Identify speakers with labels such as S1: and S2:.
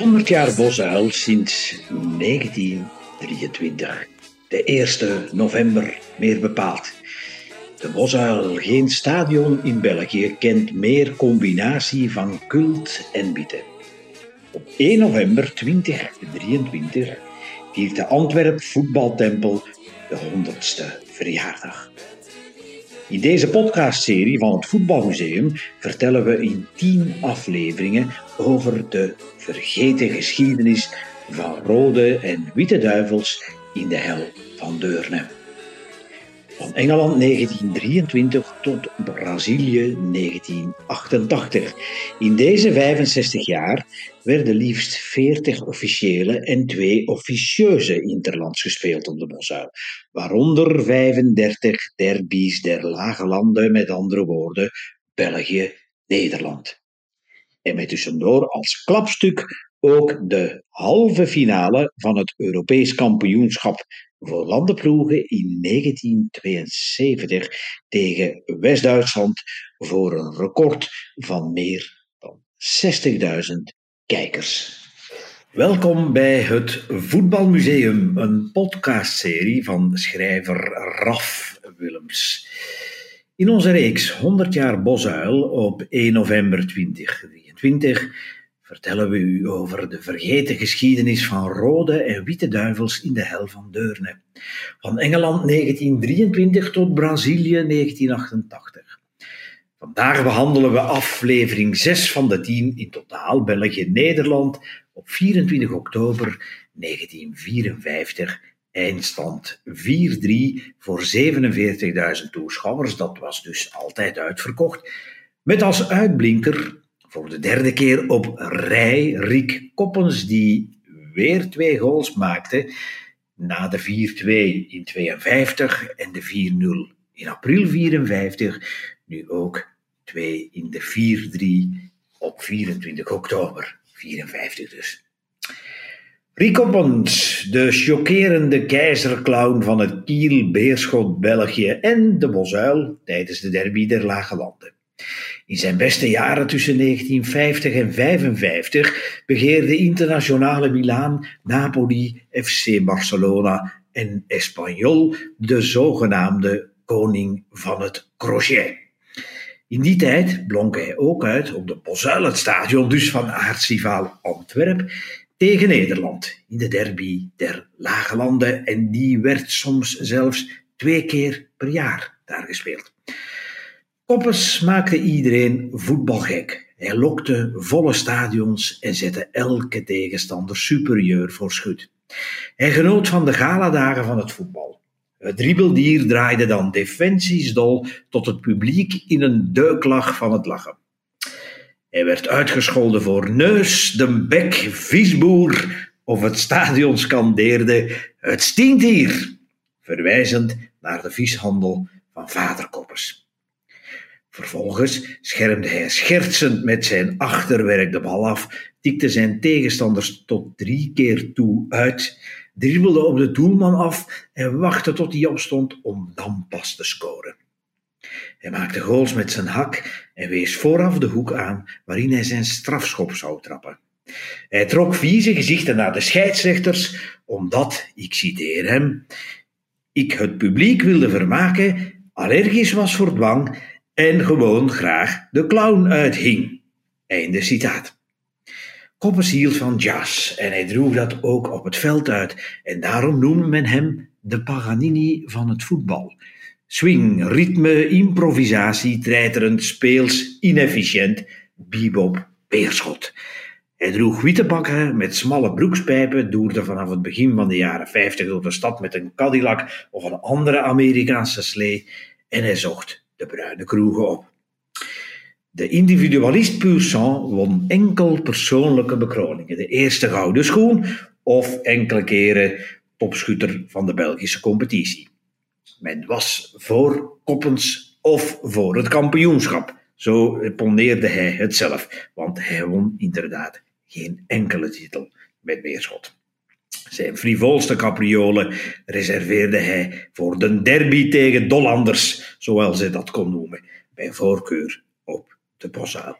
S1: 100 jaar Bosuil sinds 1923. De 1 november, meer bepaald. De Bosuil, geen stadion in België, kent meer combinatie van cult en bieten. Op 1 november 2023 viert de Antwerp Voetbaltempel de 100ste verjaardag. In deze podcastserie van het Voetbalmuseum vertellen we in 10 afleveringen over de vergeten geschiedenis van rode en witte duivels in de hel van Deurne. Van Engeland 1923 tot Brazilië 1988. In deze 65 jaar werden liefst 40 officiële en twee officieuze interlands gespeeld op de Bosuil, waaronder 35 derbies der lage landen, met andere woorden België, Nederland. En met tussendoor als klapstuk ook de halve finale van het Europees kampioenschap voor landenploegen in 1972 tegen West-Duitsland voor een record van meer dan 60.000 kijkers. Welkom bij het Voetbalmuseum, een podcastserie van schrijver Raf Willems. In onze reeks 100 jaar Bosuil op 1 november 2023 vertellen we u over de vergeten geschiedenis van rode en witte duivels in de hel van Deurne. Van Engeland 1923 tot Brazilië 1988. Vandaag behandelen we aflevering 6 van de 10 in totaal België-Nederland op 24 oktober 1954. Eindstand 4-3 voor 47.000 toeschouwers. Dat was dus altijd uitverkocht. Met als uitblinker voor de derde keer op rij Riek Koppens, die weer twee goals maakte na de 4-2 in 52 en de 4-0 in april 54. Nu ook twee in de 4-3 op 24 oktober 54 dus. Riek Koppens, de chockerende keizerclown van het Kiel, Beerschot, België en de Bosuil tijdens de derby der Lage Landen. In zijn beste jaren tussen 1950 en 1955 begeerde internationale Milaan, Napoli, FC Barcelona en Espanyol de zogenaamde koning van het crochet. In die tijd blonk hij ook uit op de Bosuil dus van aartsrivaal Antwerp, tegen Nederland in de derby der Lage Landen en die werd soms zelfs twee keer per jaar daar gespeeld. Koppers maakte iedereen voetbalgek. Hij lokte volle stadions en zette elke tegenstander superieur voor schut. Hij genoot van de galadagen van het voetbal. Het dribbeldier draaide dan defensiesdol tot het publiek in een duiklag van het lachen. Hij werd uitgescholden voor neus, de bek, viesboer of het stadion scandeerde het stinkt hier, verwijzend naar de vieshandel van vaderkoppers. Vervolgens schermde hij schertsend met zijn achterwerk de bal af, tikte zijn tegenstanders tot drie keer toe uit, dribbelde op de doelman af en wachtte tot hij opstond om dan pas te scoren. Hij maakte goals met zijn hak en wees vooraf de hoek aan waarin hij zijn strafschop zou trappen. Hij trok vieze gezichten naar de scheidsrechters, omdat, ik citeer hem, ik het publiek wilde vermaken, allergisch was voor dwang en gewoon graag de clown uithing. Einde citaat. Koppers hield van jazz en hij droeg dat ook op het veld uit en daarom noemde men hem de Paganini van het voetbal. Swing, ritme, improvisatie, treiterend, speels, inefficiënt, bebop, beerschot. Hij droeg witte bakken met smalle broekspijpen, doerde vanaf het begin van de jaren 50 door de stad met een Cadillac of een andere Amerikaanse slee en hij zocht de bruine kroegen op. De individualist sang won enkel persoonlijke bekroningen. De eerste gouden schoen of enkele keren topschutter van de Belgische competitie. Men was voor Koppens of voor het kampioenschap. Zo pondeerde hij het zelf, want hij won inderdaad geen enkele titel met Beerschot. Zijn frivolste capriolen reserveerde hij voor de derby tegen Dollanders, zoals hij dat kon noemen, bij voorkeur op de Boszaal.